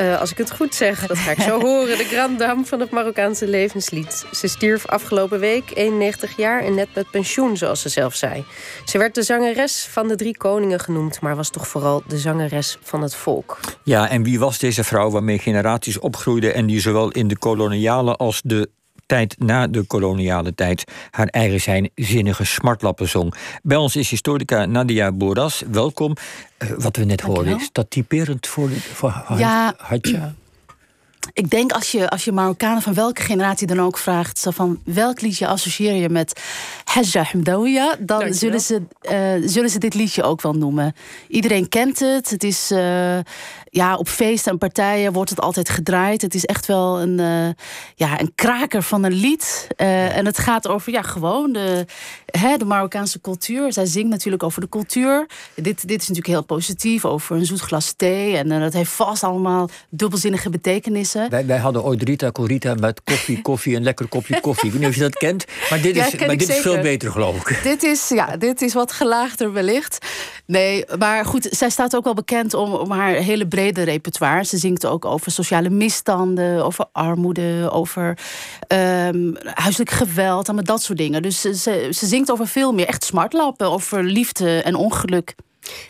Uh, als ik het goed zeg, dat ga ik zo horen. De grand dame van het Marokkaanse levenslied. Ze stierf afgelopen week, 91 jaar en net met pensioen, zoals ze zelf zei. Ze werd de zangeres van de drie koningen genoemd... maar was toch vooral de zangeres van het volk. Ja, en wie was deze vrouw waarmee generaties opgroeiden... en die zowel in de koloniale als de tijd na de koloniale tijd haar eigen zijn zinnige smartlappen zong. Bij ons is historica Nadia Boras. Welkom. Uh, wat we net hoorden, is dat typerend voor, voor ja. Hadja? Ik denk als je, als je Marokkanen van welke generatie dan ook vraagt... Zo van welk liedje associeer je met Hajja Hamdawiya... dan zullen ze, uh, zullen ze dit liedje ook wel noemen. Iedereen kent het. Het is... Uh, ja, op feesten en partijen wordt het altijd gedraaid. Het is echt wel een, uh, ja, een kraker van een lied. En het gaat over ja, gewoon de, hè, de Marokkaanse cultuur. Zij zingt natuurlijk over de cultuur. Dit, dit is natuurlijk heel positief, over een zoet glas thee. En uh, dat heeft vast allemaal dubbelzinnige betekenissen. Wij, wij hadden ooit Rita Corita met koffie, koffie, een lekker kopje koffie. Ik weet niet of je dat kent, maar dit is, maar dit is veel beter, geloof ik. Dit is, ja, dit is wat gelaagder wellicht. Nee, maar goed, zij staat ook wel bekend om, om haar hele brede repertoire. Ze zingt ook over sociale misstanden, over armoede, over um, huiselijk geweld, en dat soort dingen. Dus ze, ze, ze zingt over veel meer, echt smartlappen, over liefde en ongeluk.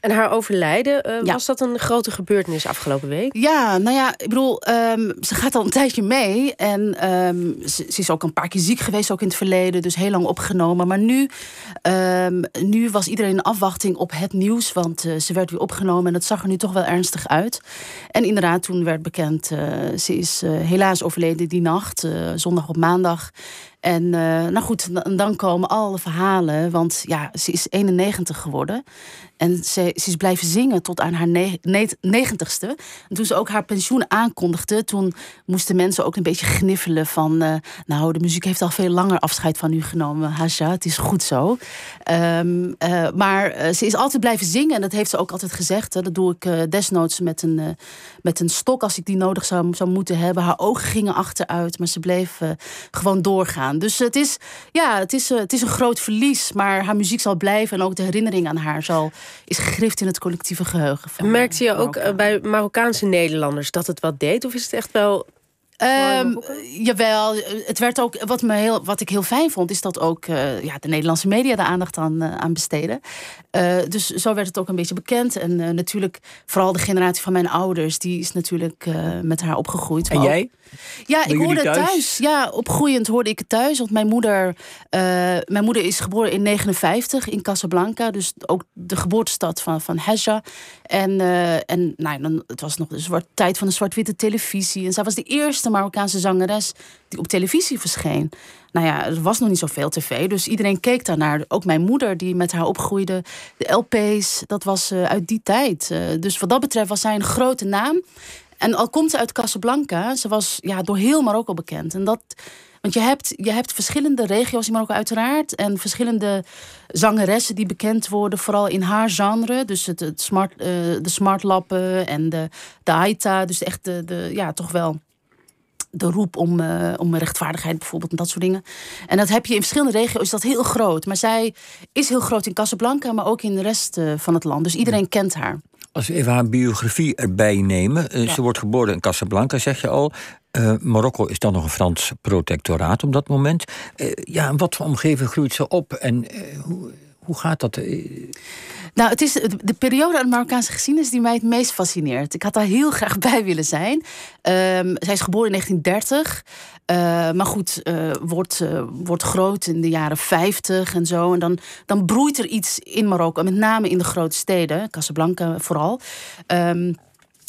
En haar overlijden, uh, ja. was dat een grote gebeurtenis afgelopen week? Ja, nou ja, ik bedoel, um, ze gaat al een tijdje mee. En um, ze, ze, is ook een paar keer ziek geweest, ook in het verleden. Dus heel lang opgenomen. Maar nu, um, nu was iedereen in afwachting op het nieuws. Want uh, ze werd weer opgenomen en het zag er nu toch wel ernstig uit. En inderdaad, toen werd bekend, uh, ze is helaas overleden die nacht. zondag op maandag. En uh, nou goed, dan komen alle verhalen. Want ja, ze is 91 geworden. En ze, is blijven zingen tot aan haar negentigste. En toen ze ook haar pensioen aankondigde... toen moesten mensen ook een beetje gniffelen van... Uh, nou, de muziek heeft al veel langer afscheid van u genomen. Haja, het is goed zo. Um, uh, maar ze is altijd blijven zingen. En dat heeft ze ook altijd gezegd. Hè. Dat doe ik desnoods met een, met een stok... als ik die nodig zou, zou moeten hebben. Haar ogen gingen achteruit, maar ze bleef gewoon doorgaan. Dus het is, ja, het, is, het is een groot verlies. Maar haar muziek zal blijven. En ook de herinnering aan haar zal, is gegrift in het collectieve geheugen. Van Merkte je ook uh, bij Marokkaanse Nederlanders dat het wat deed? Of is het echt wel Um, jawel, het werd ook. Wat, me heel, wat ik heel fijn vond, is dat ook uh, ja, de Nederlandse media de aandacht aan, uh, aan besteden. Uh, dus zo werd het ook een beetje bekend. En natuurlijk, vooral de generatie van mijn ouders, die is natuurlijk met haar opgegroeid. En jij? Ja, ik hoorde thuis? thuis? Ja, opgroeiend hoorde ik het thuis. Want mijn moeder, mijn moeder is geboren in 59 in Casablanca. Dus ook de geboortestad van, van. En, en nou, dan, het was nog de zwart, tijd van de zwart-witte televisie. En zij was de eerste Marokkaanse zangeres die op televisie verscheen. Nou ja, er was nog niet zoveel tv, dus iedereen keek daarnaar. Ook mijn moeder, die met haar opgroeide. De LP's, dat was uh, uit die tijd. Uh, dus wat dat betreft was zij een grote naam. En al komt ze uit Casablanca, ze was ja, door heel Marokko bekend. En dat, want je hebt, je hebt verschillende regio's in Marokko uiteraard. En verschillende zangeressen die bekend worden, vooral in haar genre. Dus het, het smart, uh, de smartlappen en de, de. Dus echt de, de, ja, toch wel de roep om, uh, om rechtvaardigheid bijvoorbeeld en dat soort dingen. En dat heb je in verschillende regio's, is dat heel groot. Maar zij is heel groot in Casablanca, maar ook in de rest uh, van het land. Dus iedereen kent haar. Als we even haar biografie erbij nemen. Ja. Ze wordt geboren in Casablanca, zeg je al. Marokko is dan nog een Frans protectoraat op dat moment. ja, in wat voor omgeving groeit ze op en hoe, hoe gaat dat? Nou, het is de periode aan de Marokkaanse geschiedenis die mij het meest fascineert. Ik had daar heel graag bij willen zijn. Um, zij is geboren in 1930. Uh, maar goed, uh, wordt, wordt groot in de jaren 50 en zo. En dan, dan broeit er iets in Marokko, met name in de grote steden, Casablanca vooral. Um,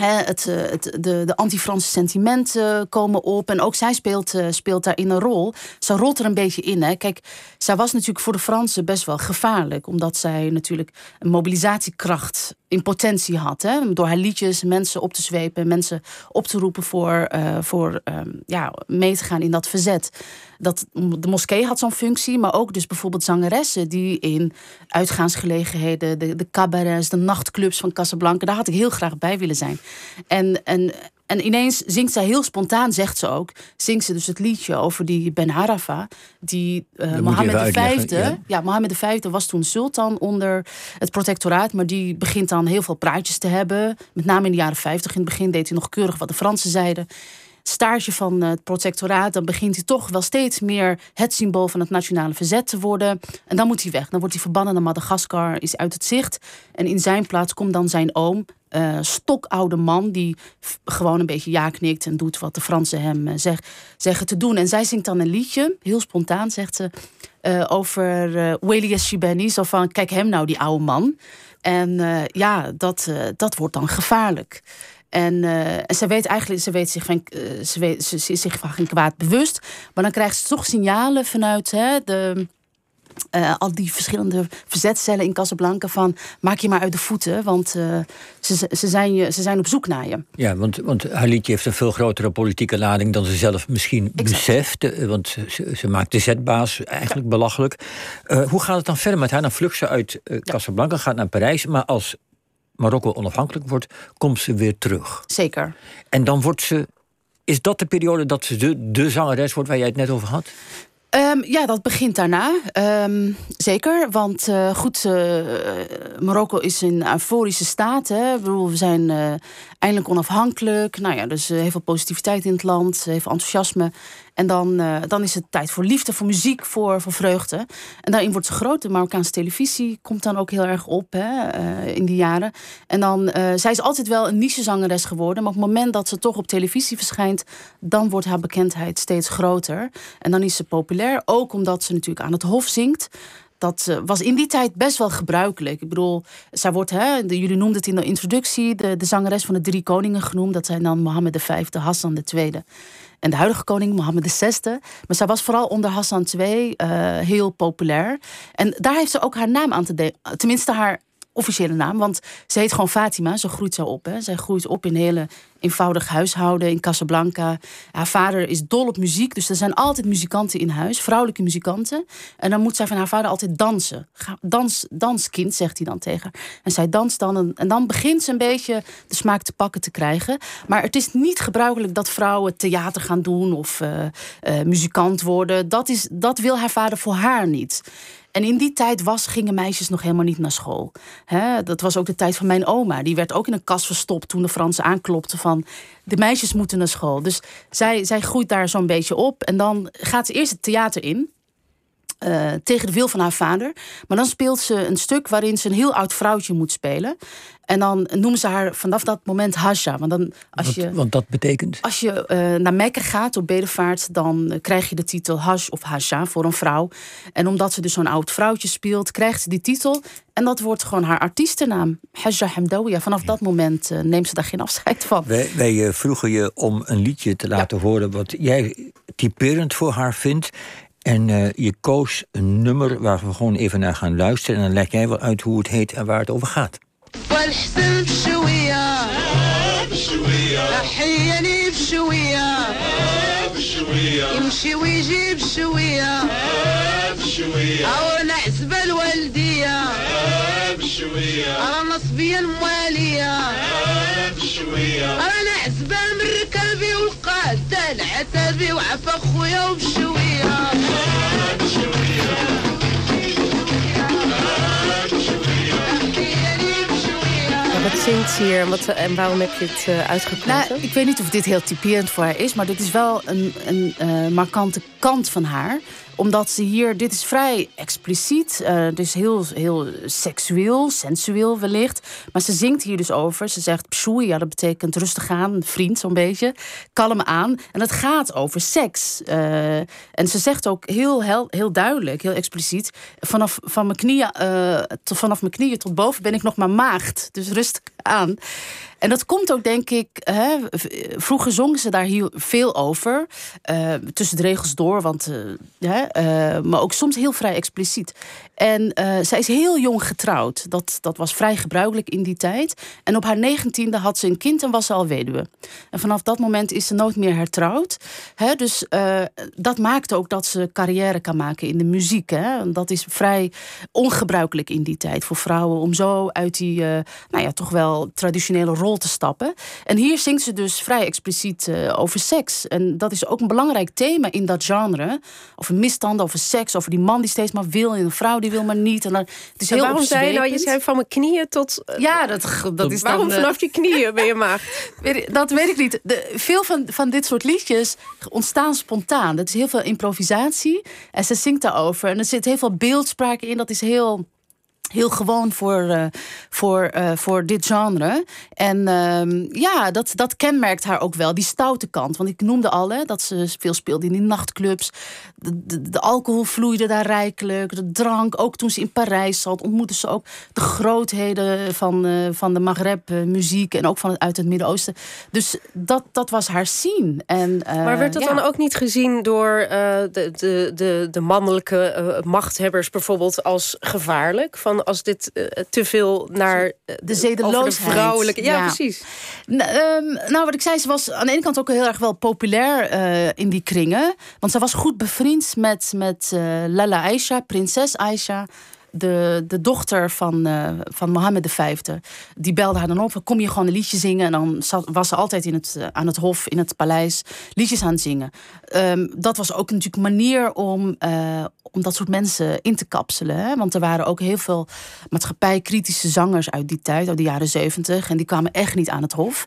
het, het, de, de anti-Franse sentimenten komen op. En ook zij speelt, speelt daarin een rol. Ze rolt er een beetje in. Hè. Kijk, zij was natuurlijk voor de Fransen best wel gevaarlijk. Omdat zij natuurlijk een mobilisatiekracht in potentie had. Hè? Door haar liedjes mensen op te zwepen, mensen op te roepen voor, eh, voor ehm, ja, mee te gaan in dat verzet. Dat, de moskee had zo'n functie, maar ook dus bijvoorbeeld zangeressen die in uitgaansgelegenheden, de, de cabarets, de nachtclubs van Casablanca, daar had ik heel graag bij willen zijn. En, en en ineens zingt zij heel spontaan, zegt ze ook, zingt ze dus het liedje over die Ben Harafa, die uh, Mohammed V. Ja. ja, Mohammed V was toen sultan onder het protectoraat, maar die begint dan heel veel praatjes te hebben. Met name in de jaren 50. In het begin deed hij nog keurig wat de Fransen zeiden stage van het protectoraat, dan begint hij toch wel steeds meer het symbool van het nationale verzet te worden. En dan moet hij weg. Dan wordt hij verbannen naar Madagaskar, is uit het zicht. En in zijn plaats komt dan zijn oom, uh, stokoude man die gewoon een beetje ja knikt en doet wat de Fransen hem uh, zeg, zeggen te doen. En zij zingt dan een liedje, heel spontaan zegt ze, uh, over uh, Weli Shibani. Zo van, kijk hem nou, die oude man. En ja, dat, dat wordt dan gevaarlijk. En, en ze weet eigenlijk, ze, weet zich van, ze, weet, ze is zich van geen kwaad bewust. Maar dan krijgt ze toch signalen vanuit hè, de uh, al die verschillende verzetcellen in Casablanca van maak je maar uit de voeten, want uh, ze, ze, zijn je, ze zijn op zoek naar je. Ja, want, want haar liedje heeft een veel grotere politieke lading dan ze zelf misschien exact. beseft. Eh, want ze, ze, maakt de zetbaas eigenlijk ja. belachelijk. Uh, hoe gaat het dan verder met haar? Dan vlucht ze uit Casablanca, gaat naar Parijs, maar als Marokko onafhankelijk wordt, komt ze weer terug. Zeker. En dan wordt ze. Is dat de periode dat ze de, de zangeres wordt waar jij het net over had? Um, ja, dat begint daarna. Um, zeker, want uh, goed, uh, Marokko is in euforische staat. Hè. Bedoel, we zijn uh, eindelijk onafhankelijk. Nou ja, dus heel veel positiviteit in het land, heel veel enthousiasme. En dan, uh, dan is het tijd voor liefde, voor muziek, voor, voor vreugde. En daarin wordt ze groot. De Marokkaanse televisie komt dan ook heel erg op hè, uh, in die jaren. En dan, uh, zij is altijd wel een nichezangeres geworden. Maar op het moment dat ze toch op televisie verschijnt... dan wordt haar bekendheid steeds groter. En dan is ze populair. Ook omdat ze natuurlijk aan het hof zingt dat was in die tijd best wel gebruikelijk. Ik bedoel, zij wordt, hè, jullie noemden het in de introductie, de, de zangeres van de drie koningen genoemd. Dat zijn dan Mohammed V, Hassan II en de huidige koning Mohammed VI. Maar zij was vooral onder Hassan II uh, heel populair. En daar heeft ze ook haar naam aan te delen. Tenminste, haar officiële naam. Want ze heet gewoon Fatima. Zo groeit ze op. Hè. Zij groeit op in hele eenvoudig huishouden in Casablanca. Haar vader is dol op muziek. Dus er zijn altijd muzikanten in huis. Vrouwelijke muzikanten. En dan moet zij van haar vader altijd dansen. Dans, danskind, zegt hij dan tegen En zij danst dan. En, dan begint ze een beetje de smaak te pakken te krijgen. Maar het is niet gebruikelijk dat vrouwen theater gaan doen. Of uh, uh, muzikant worden. Dat, is, dat wil haar vader voor haar niet. En in die tijd was, gingen meisjes nog helemaal niet naar school. Dat was ook de tijd van mijn oma. Die werd ook in een kast verstopt toen de Fransen aanklopten van... de meisjes moeten naar school. Dus zij, zij groeit daar zo'n beetje op. En dan gaat ze eerst het theater in. Uh, tegen de wil van haar vader. Maar dan speelt ze een stuk waarin ze een heel oud vrouwtje moet spelen. En dan noemen ze haar vanaf dat moment Hasha. Want, dan, als je, want dat betekent? Als je uh, naar Mekka gaat op bedevaart, dan krijg je de titel Hash of Hasha voor een vrouw. En omdat ze dus zo'n oud vrouwtje speelt, krijgt ze die titel. En dat wordt gewoon haar artiestennaam. Hasha Hamdawiya. Vanaf ja. dat moment uh, neemt ze daar geen afscheid van. Wij, wij vroegen je om een liedje te laten ja. horen wat jij typerend voor haar vindt. En uh, je koos een nummer waar we gewoon even naar gaan luisteren. En dan leg jij wel uit hoe het heet en waar het over gaat. شوية. أنا صبية موالية أنا شوية. أنا عزبة من ركابي وقاد العتابي وعفا خويا وبشوية. Zingt ze hier wat, en waarom heb je het uh, uitgekozen? Nou, ik weet niet of dit heel typerend voor haar is... maar dit is wel een, een uh, markante kant van haar omdat ze hier, dit is vrij expliciet, uh, dus heel, heel seksueel, sensueel wellicht. Maar ze zingt hier dus over. Ze zegt pshoei, ja, dat betekent rustig aan, vriend zo'n beetje. Kalm aan. En het gaat over seks. En ze zegt ook heel, heel, heel duidelijk, heel expliciet... vanaf, van mijn knieën, tot, vanaf mijn knieën tot boven ben ik nog maar maagd. Dus rustig aan. En dat komt ook, denk ik. Hè, vroeger zongen ze daar heel veel over. Uh, tussen de regels door, want. Uh, maar ook soms heel vrij expliciet. En zij is heel jong getrouwd. Dat, dat was vrij gebruikelijk in die tijd. En op haar negentiende had ze een kind en was ze al weduwe. En vanaf dat moment is ze nooit meer hertrouwd. Hè, dus dat maakt ook dat ze carrière kan maken in de muziek. Hè. Dat is vrij ongebruikelijk in die tijd voor vrouwen om zo uit die, nou ja, toch wel traditionele rol te stappen. En hier zingt ze dus vrij expliciet uh, over seks. En dat is ook een belangrijk thema in dat genre. Over misstanden, over seks, over die man die steeds maar wil... en een vrouw die wil maar niet. En dan, het is heel waarom zei je nou, je zei van mijn knieën tot... Uh, ja, dat, dat is Waarom dan, uh, vanaf je knieën ben je maagd? dat weet ik niet. De, veel van, van dit soort liedjes ontstaan spontaan. Dat is heel veel improvisatie. En ze zingt daarover. En er zit heel veel beeldspraak in. Dat is heel heel gewoon voor, uh, voor, uh, voor dit genre. En uh, ja, dat, dat kenmerkt haar ook wel, die stoute kant. Want ik noemde al hè, dat ze veel speelde in die nachtclubs. De, de, de, alcohol vloeide daar rijkelijk, de drank. Ook toen ze in Parijs zat, ontmoette ze ook de grootheden van, uh, van de Maghreb-muziek en ook van het, uit het Midden-Oosten. Dus dat, dat was haar scene. En, maar werd dat ja. dan ook niet gezien door de, de, de, de mannelijke machthebbers bijvoorbeeld als gevaarlijk? Van als dit uh, te veel naar uh, de zedeloosheid. De vrouwelijke, ja, ja. precies. um, nou, wat ik zei, ze was aan de ene kant ook heel erg wel populair uh, in die kringen. Want ze was goed bevriend met, met Lala Aisha, prinses Aisha de, de dochter van, uh, van Mohammed V. Die belde haar dan op. Kom je gewoon een liedje zingen? En dan was ze altijd in het, uh, aan het hof, in het paleis, liedjes aan zingen. Um, dat was ook natuurlijk een manier om, uh, om dat soort mensen in te kapselen. Hè? Want er waren ook heel veel maatschappijkritische zangers uit die tijd, uit de jaren zeventig. En die kwamen echt niet aan het hof.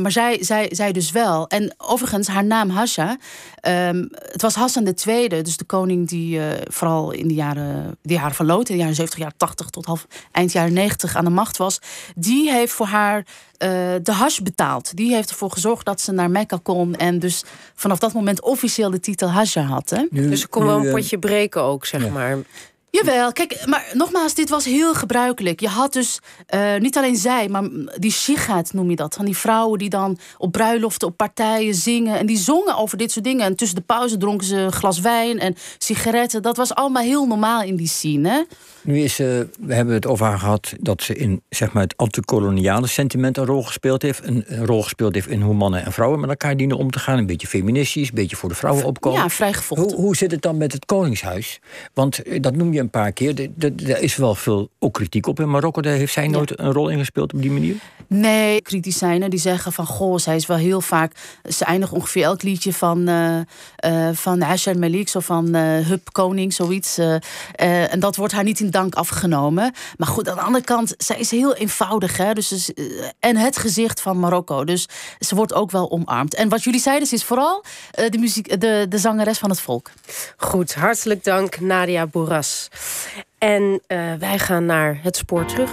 maar zij, zij, zij dus wel. En overigens, haar naam Hasha. Um, het was Hassan II, dus de koning die vooral in de jaren, de jaren In de jaren 70, jaren 80 tot half eind jaren 90 aan de macht was, die heeft voor haar uh, de hash betaald. Die heeft ervoor gezorgd dat ze naar Mekka kon en dus vanaf dat moment officieel de titel Hasha had. Hè? Nu, dus ze kon wel een potje breken ook, zeg ja. maar. Jawel, kijk, maar nogmaals, dit was heel gebruikelijk. Je had dus uh, niet alleen zij, maar die shigat noem je dat. Van die vrouwen die dan op bruiloften, op partijen zingen. En die zongen over dit soort dingen. En tussen de pauze dronken ze een glas wijn en sigaretten. Dat was allemaal heel normaal in die scene. Hè? Nu is, uh, we hebben het over haar gehad dat ze in zeg maar, het antikoloniale sentiment een rol gespeeld heeft. Een, een, rol gespeeld heeft in hoe mannen en vrouwen met elkaar dienen om te gaan. Een beetje feministisch, een beetje voor de vrouwen opkomen. Ja, vrij gevochten. Hoe, hoe zit het dan met het Koningshuis? Want uh, dat noem je een paar keer. Er is wel veel ook kritiek op in Marokko. Daar heeft zij nooit ja. een rol in gespeeld op die manier? Nee, kritisch zijn die zeggen van goh, zij is wel heel vaak. Ze eindigt ongeveer elk liedje van, uh, uh, van Asher Malik, zo van uh, Hup Koning, zoiets. en dat wordt haar niet in dank afgenomen. Maar goed, aan de andere kant, zij is heel eenvoudig. Hè? Dus, is, en het gezicht van Marokko. Dus ze wordt ook wel omarmd. En wat jullie zeiden, ze is vooral de, muziek, de, de zangeres van het volk. Goed, hartelijk dank Nadia Bourras. En wij gaan naar het spoor terug.